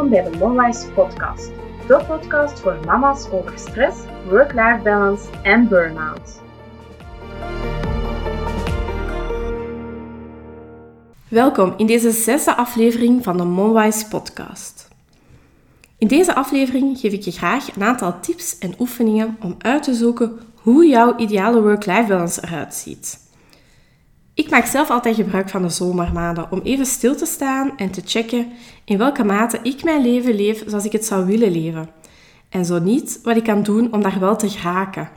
Welkom bij de Monwise Podcast, de podcast voor mama's over stress, work-life balance en burn-out. Welkom in deze zesde aflevering van de Monwise Podcast. In deze aflevering geef ik je graag een aantal tips en oefeningen om uit te zoeken hoe jouw ideale work-life balance eruit ziet. Ik maak zelf altijd gebruik van de zomermaanden om even stil te staan en te checken in welke mate ik mijn leven leef zoals ik het zou willen leven. En zo niet, wat ik kan doen om daar wel te geraken.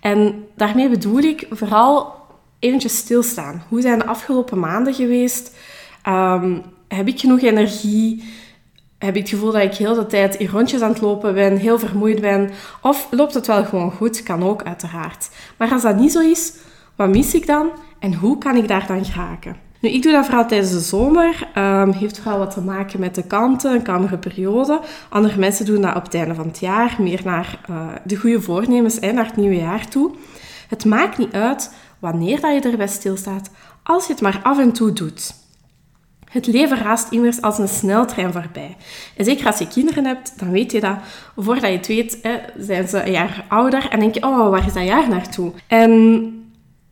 En daarmee bedoel ik vooral eventjes stilstaan. Hoe zijn de afgelopen maanden geweest? Ehm, heb ik genoeg energie? Heb ik het gevoel dat ik heel de tijd in rondjes aan het lopen ben, heel vermoeid ben? Of loopt het wel gewoon goed? Kan ook, uiteraard. Maar als dat niet zo is, wat mis ik dan en hoe kan ik daar dan geraken? Nu, ik doe dat vooral tijdens de zomer. Um, heeft vooral wat te maken met de kanten, een kalmere periode. Andere mensen doen dat op het einde van het jaar, meer naar uh, de goede voornemens en naar het nieuwe jaar toe. Het maakt niet uit wanneer dat je erbij stilstaat, als je het maar af en toe doet. Het leven raast immers als een sneltrein voorbij. En zeker als je kinderen hebt, dan weet je dat. Voordat je het weet, zijn ze een jaar ouder en denk je, oh, waar is dat jaar naartoe?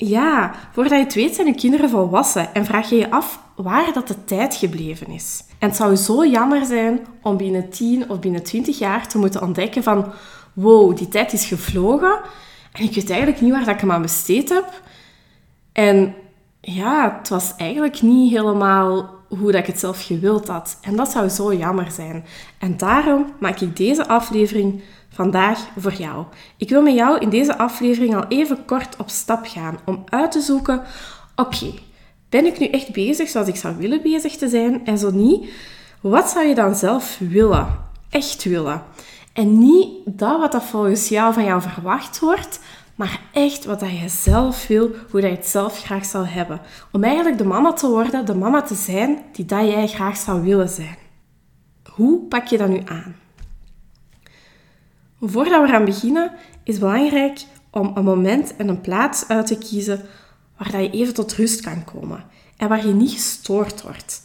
Ja, voordat je het weet zijn je kinderen volwassen en vraag je je af waar dat de tijd gebleven is. En het zou zo jammer zijn om binnen 10 of binnen 20 jaar te moeten ontdekken van wow, die tijd is gevlogen en ik weet eigenlijk niet waar dat ik hem aan besteed heb. En ja, het was eigenlijk niet helemaal hoe dat ik het zelf gewild had. En dat zou zo jammer zijn. En daarom maak ik deze aflevering vandaag voor jou. Ik wil met jou in deze aflevering al even kort op stap gaan om uit te zoeken: oké, ben ik nu echt bezig zoals ik zou willen bezig te zijn? En zo niet, wat zou je dan zelf willen? Echt willen. En niet dat wat dat volgens jou van jou verwacht wordt, maar echt wat dat je zelf wil, hoe dat je het zelf graag zou hebben. Om eigenlijk de mama te worden, de mama te zijn die dat jij graag zou willen zijn. Hoe pak je dat nu aan? Voordat we gaan beginnen, is het belangrijk om een moment en een plaats uit te kiezen waar je even tot rust kan komen en waar je niet gestoord wordt.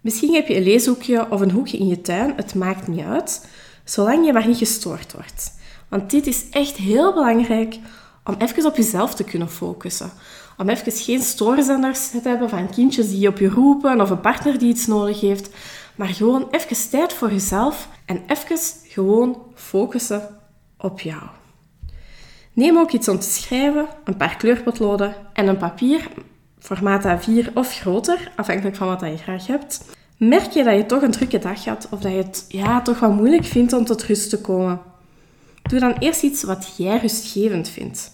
Misschien heb je een leeshoekje of een hoekje in je tuin, het maakt niet uit, zolang je maar niet gestoord wordt. Want dit is echt heel belangrijk om even op jezelf te kunnen focussen. Om even geen stoorzenders te hebben van kindjes die op je roepen of een partner die iets nodig heeft. Maar gewoon even tijd voor jezelf en even gewoon focussen op jou. Neem ook iets om te schrijven, een paar kleurpotloden en een papier, formaat A4 of groter, afhankelijk van wat je graag hebt. Merk je dat je toch een drukke dag had of dat je het ja, toch wat moeilijk vindt om tot rust te komen? Doe dan eerst iets wat jij rustgevend vindt.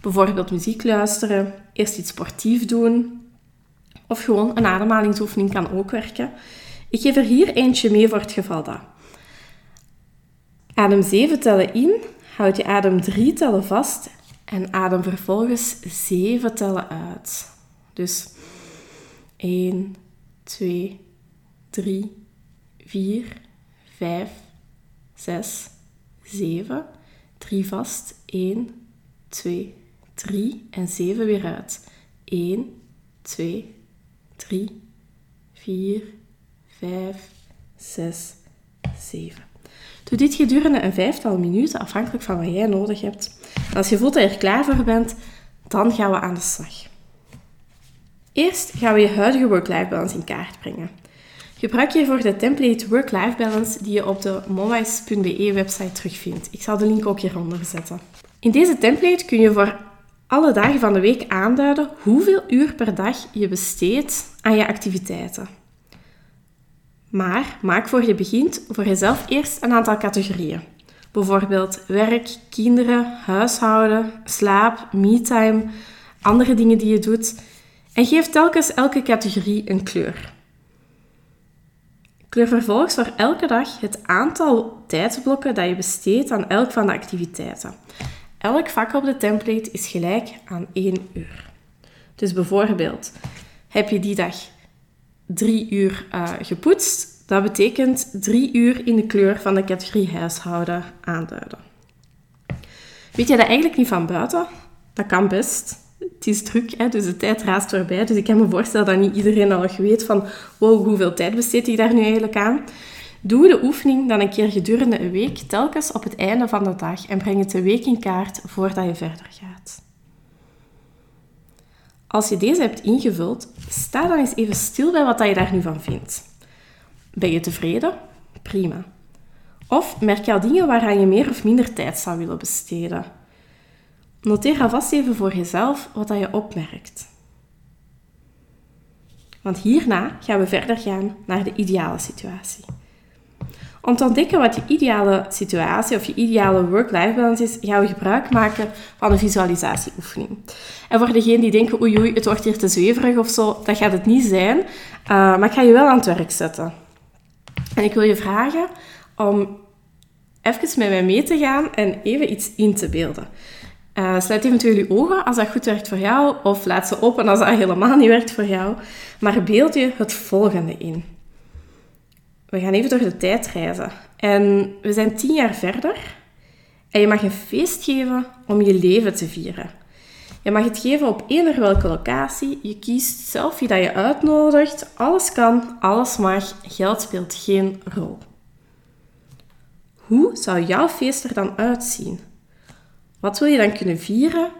Bijvoorbeeld muziek luisteren, eerst iets sportief doen of gewoon een ademhalingsoefening kan ook werken. Ik geef er hier eentje mee voor het geval dat. Adem 7 tellen in, houd je adem 3 tellen vast en adem vervolgens 7 tellen uit. Dus 1, 2, 3, 4, 5, 6, 7. 3 vast. 1, 2, 3 en 7 weer uit. 1, 2, 3, 4, 5, 6, 7. Doe dit gedurende een vijftal minuten, afhankelijk van wat jij nodig hebt. Als je voelt dat je er klaar voor bent, dan gaan we aan de slag. Eerst gaan we je huidige work-life balance in kaart brengen. Gebruik hiervoor de template Work-Life Balance die je op de monwise.be website terugvindt. Ik zal de link ook hieronder zetten. In deze template kun je voor alle dagen van de week aanduiden hoeveel uur per dag je besteedt aan je activiteiten. Maar maak voor je begint voor jezelf eerst een aantal categorieën. Bijvoorbeeld werk, kinderen, huishouden, slaap, me-time, andere dingen die je doet. En geef telkens elke categorie een kleur. Kleur vervolgens voor elke dag het aantal tijdsblokken dat je besteedt aan elk van de activiteiten. Elk vak op de template is gelijk aan 1 uur. Dus bijvoorbeeld, heb je die dag 3 uur uh, gepoetst, dat betekent 3 uur in de kleur van de categorie huishouden aanduiden. Weet je dat eigenlijk niet van buiten? Dat kan best het is druk, dus de tijd raast voorbij. Dus ik kan me voorstellen dat niet iedereen al weet van wow, hoeveel tijd besteed ik daar nu eigenlijk aan. Doe de oefening dan een keer gedurende een week, telkens op het einde van de dag en breng het de week in kaart voordat je verder gaat. Als je deze hebt ingevuld, sta dan eens even stil bij wat je daar nu van vindt. Ben je tevreden? Prima. Of merk je al dingen waaraan je meer of minder tijd zou willen besteden? Noteer alvast even voor jezelf wat je opmerkt. Want hierna gaan we verder gaan naar de ideale situatie. Om te ontdekken wat je ideale situatie of je ideale work-life balance is, gaan we gebruik maken van een visualisatieoefening. En voor degenen die denken, oei het wordt hier te zweverig of zo, dat gaat het niet zijn. Uh, maar ik ga je wel aan het werk zetten. En ik wil je vragen om even met mij mee te gaan en even iets in te beelden. Uh, sluit eventueel je ogen als dat goed werkt voor jou, of laat ze open als dat helemaal niet werkt voor jou. Maar beeld je het volgende in. We gaan even door de tijd reizen. En we zijn tien jaar verder. En je mag een feest geven om je leven te vieren. Je mag het geven op eender welke locatie. Je kiest zelf wie dat je uitnodigt. Alles kan, alles mag. Geld speelt geen rol. Hoe zou jouw feest er dan uitzien? Wat wil je dan kunnen vieren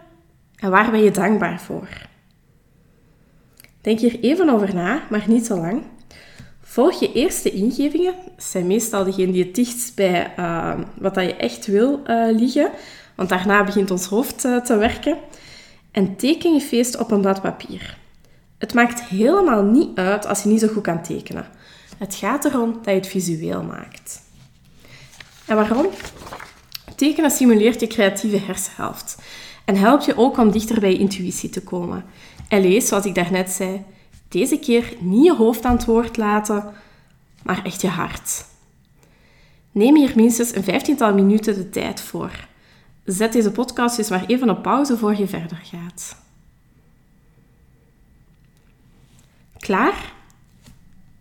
en waar ben je dankbaar voor? Denk hier even over na, maar niet te lang. Volg je eerste ingevingen. Dat zijn meestal degenen die het dichtst bij uh, wat dat je echt wil uh, liggen. Want daarna begint ons hoofd uh, te werken. En teken je feest op een blad papier. Het maakt helemaal niet uit als je niet zo goed kan tekenen. Het gaat erom dat je het visueel maakt. En waarom? Tekenen simuleert je creatieve hersenhelft en helpt je ook om dichter bij je intuïtie te komen. En lees, zoals ik daarnet zei, deze keer niet je hoofd aan het woord laten, maar echt je hart. Neem hier minstens een vijftiental minuten de tijd voor. Zet deze podcast dus maar even op pauze voor je verder gaat. Klaar?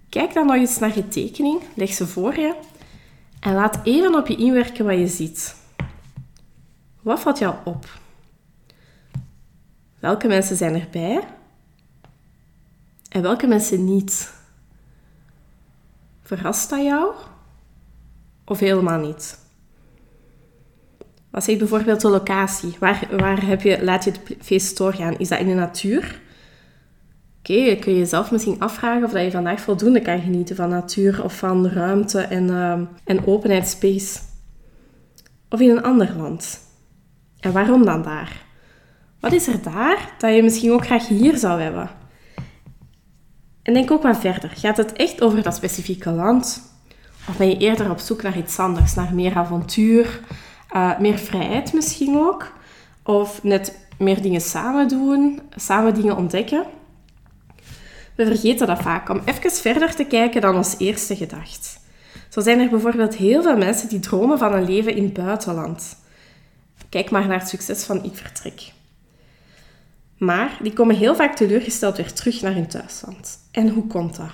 Kijk dan nog eens naar je tekening, leg ze voor je en laat even op je inwerken wat je ziet. Wat valt jou op? Welke mensen zijn erbij? En welke mensen niet? Verrast dat jou? Of helemaal niet? Wat zegt bijvoorbeeld de locatie? Waar, waar heb je, laat je het feest doorgaan? Is dat in de natuur? Oké, okay, kun je jezelf misschien afvragen of je vandaag voldoende kan genieten van natuur of van ruimte en, uh, en openheid, space. Of in een ander land. En waarom dan daar? Wat is er daar dat je misschien ook graag hier zou hebben? En denk ook wat verder. Gaat het echt over dat specifieke land? Of ben je eerder op zoek naar iets anders, naar meer avontuur, uh, meer vrijheid misschien ook? Of net meer dingen samen doen, samen dingen ontdekken? We vergeten dat vaak om even verder te kijken dan ons eerste gedacht. Zo zijn er bijvoorbeeld heel veel mensen die dromen van een leven in het buitenland. Kijk maar naar het succes van Ik Vertrek. Maar die komen heel vaak teleurgesteld weer terug naar hun thuisland. En hoe komt dat?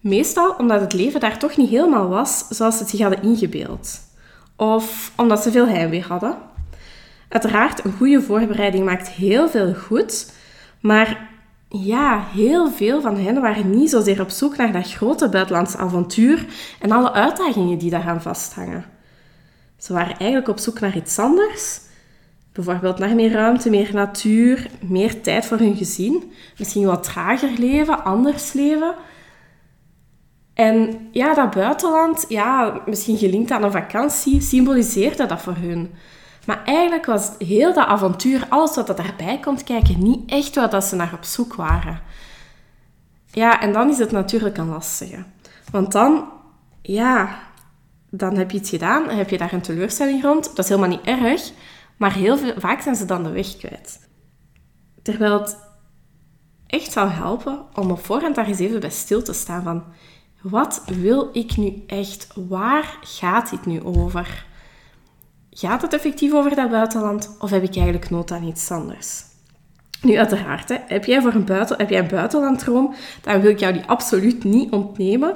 Meestal omdat het leven daar toch niet helemaal was zoals ze het zich hadden ingebeeld. Of omdat ze veel heimwee hadden. Uiteraard, een goede voorbereiding maakt heel veel goed. Maar ja, heel veel van hen waren niet zozeer op zoek naar dat grote buitenlandse avontuur en alle uitdagingen die daaraan vasthangen. Ze waren eigenlijk op zoek naar iets anders. Bijvoorbeeld naar meer ruimte, meer natuur, meer tijd voor hun gezin. Misschien wat trager leven, anders leven. En ja, dat buitenland, ja, misschien gelinkt aan een vakantie, symboliseerde dat voor hun. Maar eigenlijk was heel dat avontuur, alles wat daarbij komt kijken, niet echt wat dat ze naar op zoek waren. Ja, en dan is het natuurlijk een lastige. Want dan, ja, dan heb je iets gedaan heb je daar een teleurstelling rond. Dat is helemaal niet erg, maar heel veel, vaak zijn ze dan de weg kwijt. Terwijl het echt zou helpen om op voorhand daar eens even bij stil te staan van... Wat wil ik nu echt? Waar gaat dit nu over? Gaat het effectief over dat buitenland of heb ik eigenlijk nood aan iets anders? Nu, uiteraard, hè, heb, jij voor een buiten, heb jij een buitenlanddroom, dan wil ik jou die absoluut niet ontnemen.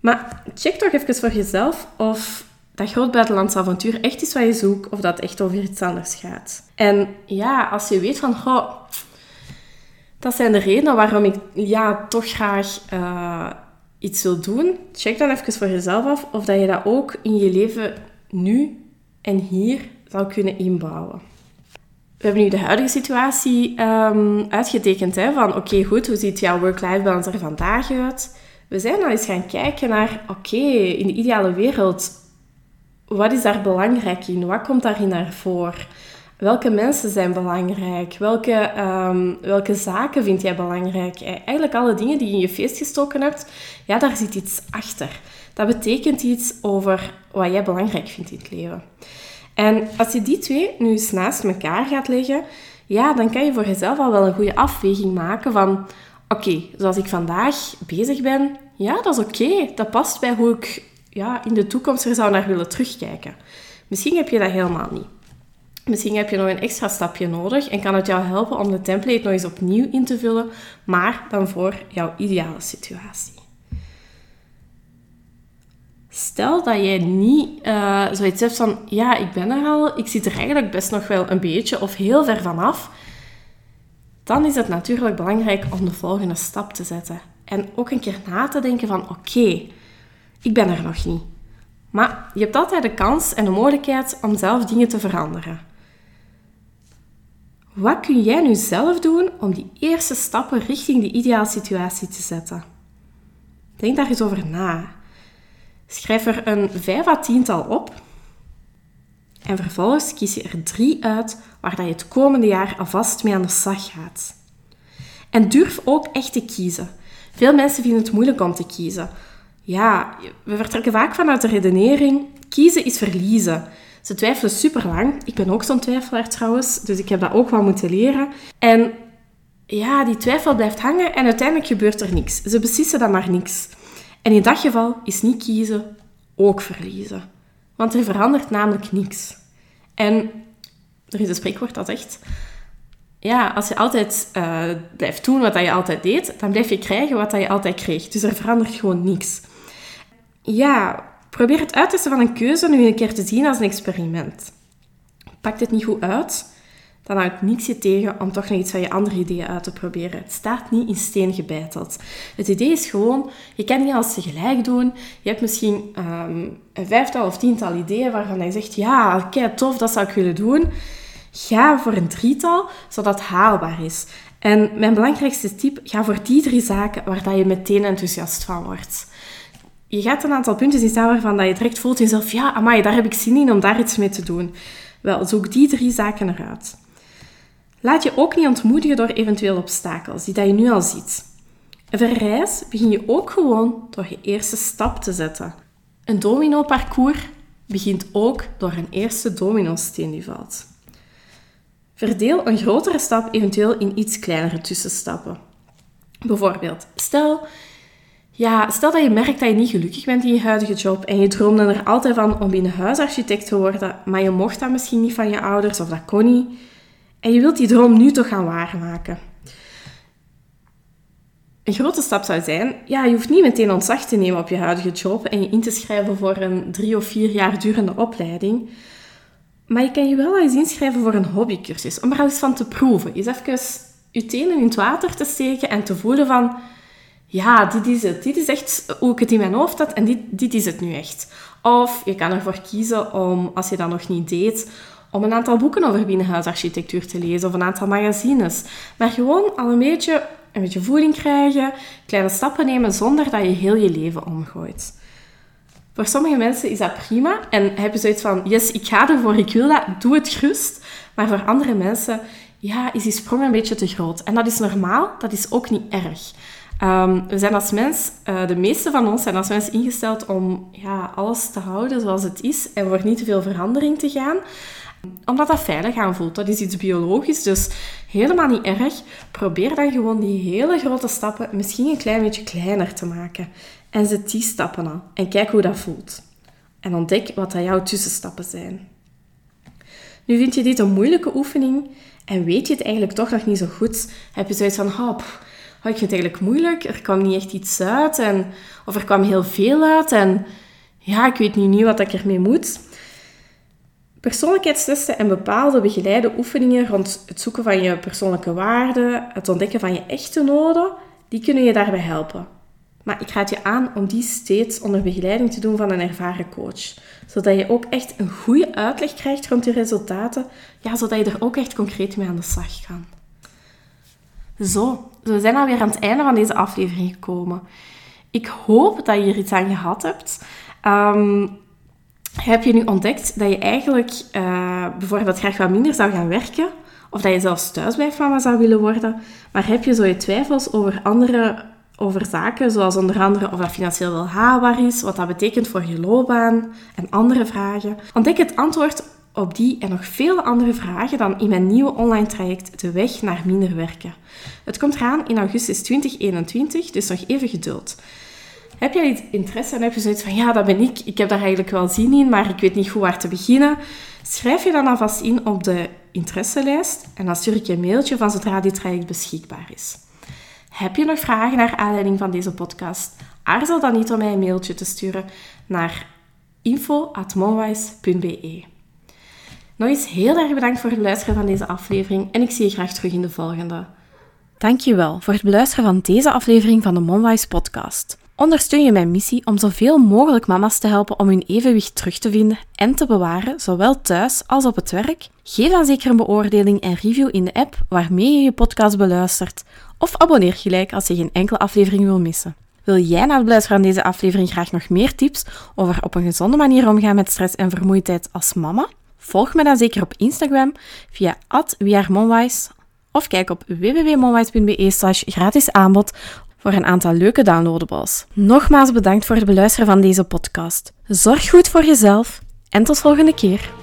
Maar check toch even voor jezelf of dat groot buitenlandse avontuur echt is wat je zoekt of dat echt over iets anders gaat. En ja, als je weet van, dat zijn de redenen waarom ik ja, toch graag uh, iets wilt doen, check dan even voor jezelf af of dat je dat ook in je leven nu en hier zou kunnen inbouwen. We hebben nu de huidige situatie um, uitgetekend hè, van oké goed, hoe ziet jouw work-life balance er vandaag uit? We zijn dan eens gaan kijken naar oké, in de ideale wereld, wat is daar belangrijk in? Wat komt daarin naar voor? Welke mensen zijn belangrijk? Welke, um, welke zaken vind jij belangrijk? Eh, eigenlijk alle dingen die je in je feest gestoken hebt, ja, daar zit iets achter. Dat betekent iets over wat jij belangrijk vindt in het leven. En als je die twee nu eens naast elkaar gaat leggen, ja, dan kan je voor jezelf al wel een goede afweging maken van... Oké, zoals ik vandaag bezig ben, ja, dat is oké. Dat past bij hoe ik ja, in de toekomst er zou naar willen terugkijken. Misschien heb je dat helemaal niet. Misschien heb je nog een extra stapje nodig en kan het jou helpen om de template nog eens opnieuw in te vullen, maar dan voor jouw ideale situatie. Stel dat jij niet uh, zoiets hebt van, ja, ik ben er al, ik zit er eigenlijk best nog wel een beetje of heel ver vanaf, dan is het natuurlijk belangrijk om de volgende stap te zetten. En ook een keer na te denken van, oké, ik ben er nog niet. Maar je hebt altijd de kans en de mogelijkheid om zelf dingen te veranderen. Wat kun jij nu zelf doen om die eerste stappen richting die ideale situatie te zetten? Denk daar eens over na. Schrijf er een vijf à tiental op en vervolgens kies je er drie uit waar dat je het komende jaar alvast mee aan de slag gaat. En durf ook echt te kiezen. Veel mensen vinden het moeilijk om te kiezen. Ja, we vertrekken vaak vanuit de redenering: kiezen is verliezen. Ze twijfelen super lang. Ik ben ook zo'n twijfelaar trouwens, dus ik heb dat ook wel moeten leren. En ja, die twijfel blijft hangen en uiteindelijk gebeurt er niks. Ze beslissen dan maar niks. En in dat geval is niet kiezen ook verliezen. Want er verandert namelijk niks. En er is een spreekwoord dat zegt... Ja, als je altijd uh, blijft doen wat je altijd deed, dan blijf je krijgen wat je altijd kreeg. Dus er verandert gewoon niks. Ja, probeer het uittesten van een keuze nu een keer te zien als een experiment. Pakt het niet goed uit, dan houdt niks je tegen om toch nog iets van je andere ideeën uit te proberen. Het staat niet in steen gebeiteld. Het idee is gewoon, je kan niet alles tegelijk doen. Je hebt misschien um, een vijftal of tiental ideeën waarvan je zegt, ja, kijk, tof, dat zou ik willen doen. Ga voor een drietal, zodat het haalbaar is. En mijn belangrijkste tip, ga voor die drie zaken waar dat je meteen enthousiast van wordt. Je gaat een aantal punten zien staan waarvan dat je direct voelt jezelf, ja, amai, daar heb ik zin in om daar iets mee te doen. Wel, zoek die drie zaken eruit. Laat je ook niet ontmoedigen door eventuele obstakels die dat je nu al ziet. Een reis begin je ook gewoon door je eerste stap te zetten. Een domino-parcours begint ook door een eerste domino-steen die valt. Verdeel een grotere stap eventueel in iets kleinere tussenstappen. Bijvoorbeeld, stel, ja, stel dat je merkt dat je niet gelukkig bent in je huidige job en je droomde er altijd van om binnenhuisarchitect te worden, maar je mocht dat misschien niet van je ouders of dat kon niet. En je wilt die droom nu toch gaan waarmaken. Een grote stap zou zijn, ja, je hoeft niet meteen ontslag te nemen op je huidige job en je in te schrijven voor een drie of vier jaar durende opleiding. Maar je kan je wel eens inschrijven voor een hobbycursus, om er eens van te proeven. Eens even je tenen in het water te steken en te voelen van, ja, dit is het. Dit is echt hoe ik het in mijn hoofd had en dit, dit is het nu echt. Of je kan ervoor kiezen om, als je dat nog niet deed, om een aantal boeken over binnenhuisarchitectuur te lezen of een aantal magazines. Maar gewoon al een beetje, een beetje voeding krijgen, kleine stappen nemen zonder dat je heel je leven omgooit. Voor sommige mensen is dat prima en hebben zoiets van, yes, ik ga ervoor, ik wil dat, doe het gerust. Maar voor andere mensen, ja, is die sprong een beetje te groot. En dat is normaal, dat is ook niet erg. Um, we zijn als mens, uh, de meeste van ons zijn als mens ingesteld om ja, alles te houden zoals het is en voor niet te veel verandering te gaan omdat dat veilig aanvoelt. Dat is iets biologisch, dus helemaal niet erg. Probeer dan gewoon die hele grote stappen misschien een klein beetje kleiner te maken. En zet die stappen al. En kijk hoe dat voelt. En ontdek wat dat jouw tussenstappen zijn. Nu vind je dit een moeilijke oefening en weet je het eigenlijk toch nog niet zo goed. Heb je zoiets van, oh, oh ik het eigenlijk moeilijk. Er kwam niet echt iets uit. En, of er kwam heel veel uit. En ja, ik weet nu niet wat ik ermee moet. Persoonlijkheidstesten en bepaalde begeleide oefeningen rond het zoeken van je persoonlijke waarden, het ontdekken van je echte noden, die kunnen je daarbij helpen. Maar ik raad je aan om die steeds onder begeleiding te doen van een ervaren coach. Zodat je ook echt een goede uitleg krijgt rond je resultaten. Ja, zodat je er ook echt concreet mee aan de slag kan. Zo, we zijn alweer aan het einde van deze aflevering gekomen. Ik hoop dat je er iets aan gehad hebt. Ehm, heb je nu ontdekt dat je eigenlijk uh, bijvoorbeeld graag wat minder zou gaan werken? Of dat je zelfs thuisblijfmama zou willen worden? Maar heb je zo je twijfels over andere over zaken zoals onder andere of dat financieel wel haalbaar is, wat dat betekent voor je loopbaan en andere vragen? Ontdek het antwoord op die en nog vele andere vragen dan in mijn nieuwe online traject De Weg naar Minder Werken. Het komt eraan in augustus 2021, dus nog even geduld. Heb jij interesse en heb je zoiets van, ja, dat ben ik, ik heb daar eigenlijk wel zin in, maar ik weet niet hoe waar te beginnen? Schrijf je dan alvast in op de interesselijst en dan stuur ik je een mailtje van zodra dit traject beschikbaar is. Heb je nog vragen naar aanleiding van deze podcast? Aarzel dan niet om mij een mailtje te sturen naar info.monwise.be. Nog eens heel erg bedankt voor het luisteren van deze aflevering en ik zie je graag terug in de volgende. Dankjewel voor het beluisteren van deze aflevering van de Monwise podcast. Ondersteun je mijn missie om zoveel mogelijk mama's te helpen om hun evenwicht terug te vinden en te bewaren, zowel thuis als op het werk? Geef dan zeker een beoordeling en review in de app waarmee je je podcast beluistert, of abonneer gelijk als je geen enkele aflevering wil missen. Wil jij na het beluisteren van deze aflevering graag nog meer tips over op een gezonde manier omgaan met stress en vermoeidheid als mama? Volg me dan zeker op Instagram via @wearemonwise of kijk op www.monwise.be slash gratis aanbod voor een aantal leuke downloadables. Nogmaals bedankt voor het beluisteren van deze podcast. Zorg goed voor jezelf en tot volgende keer.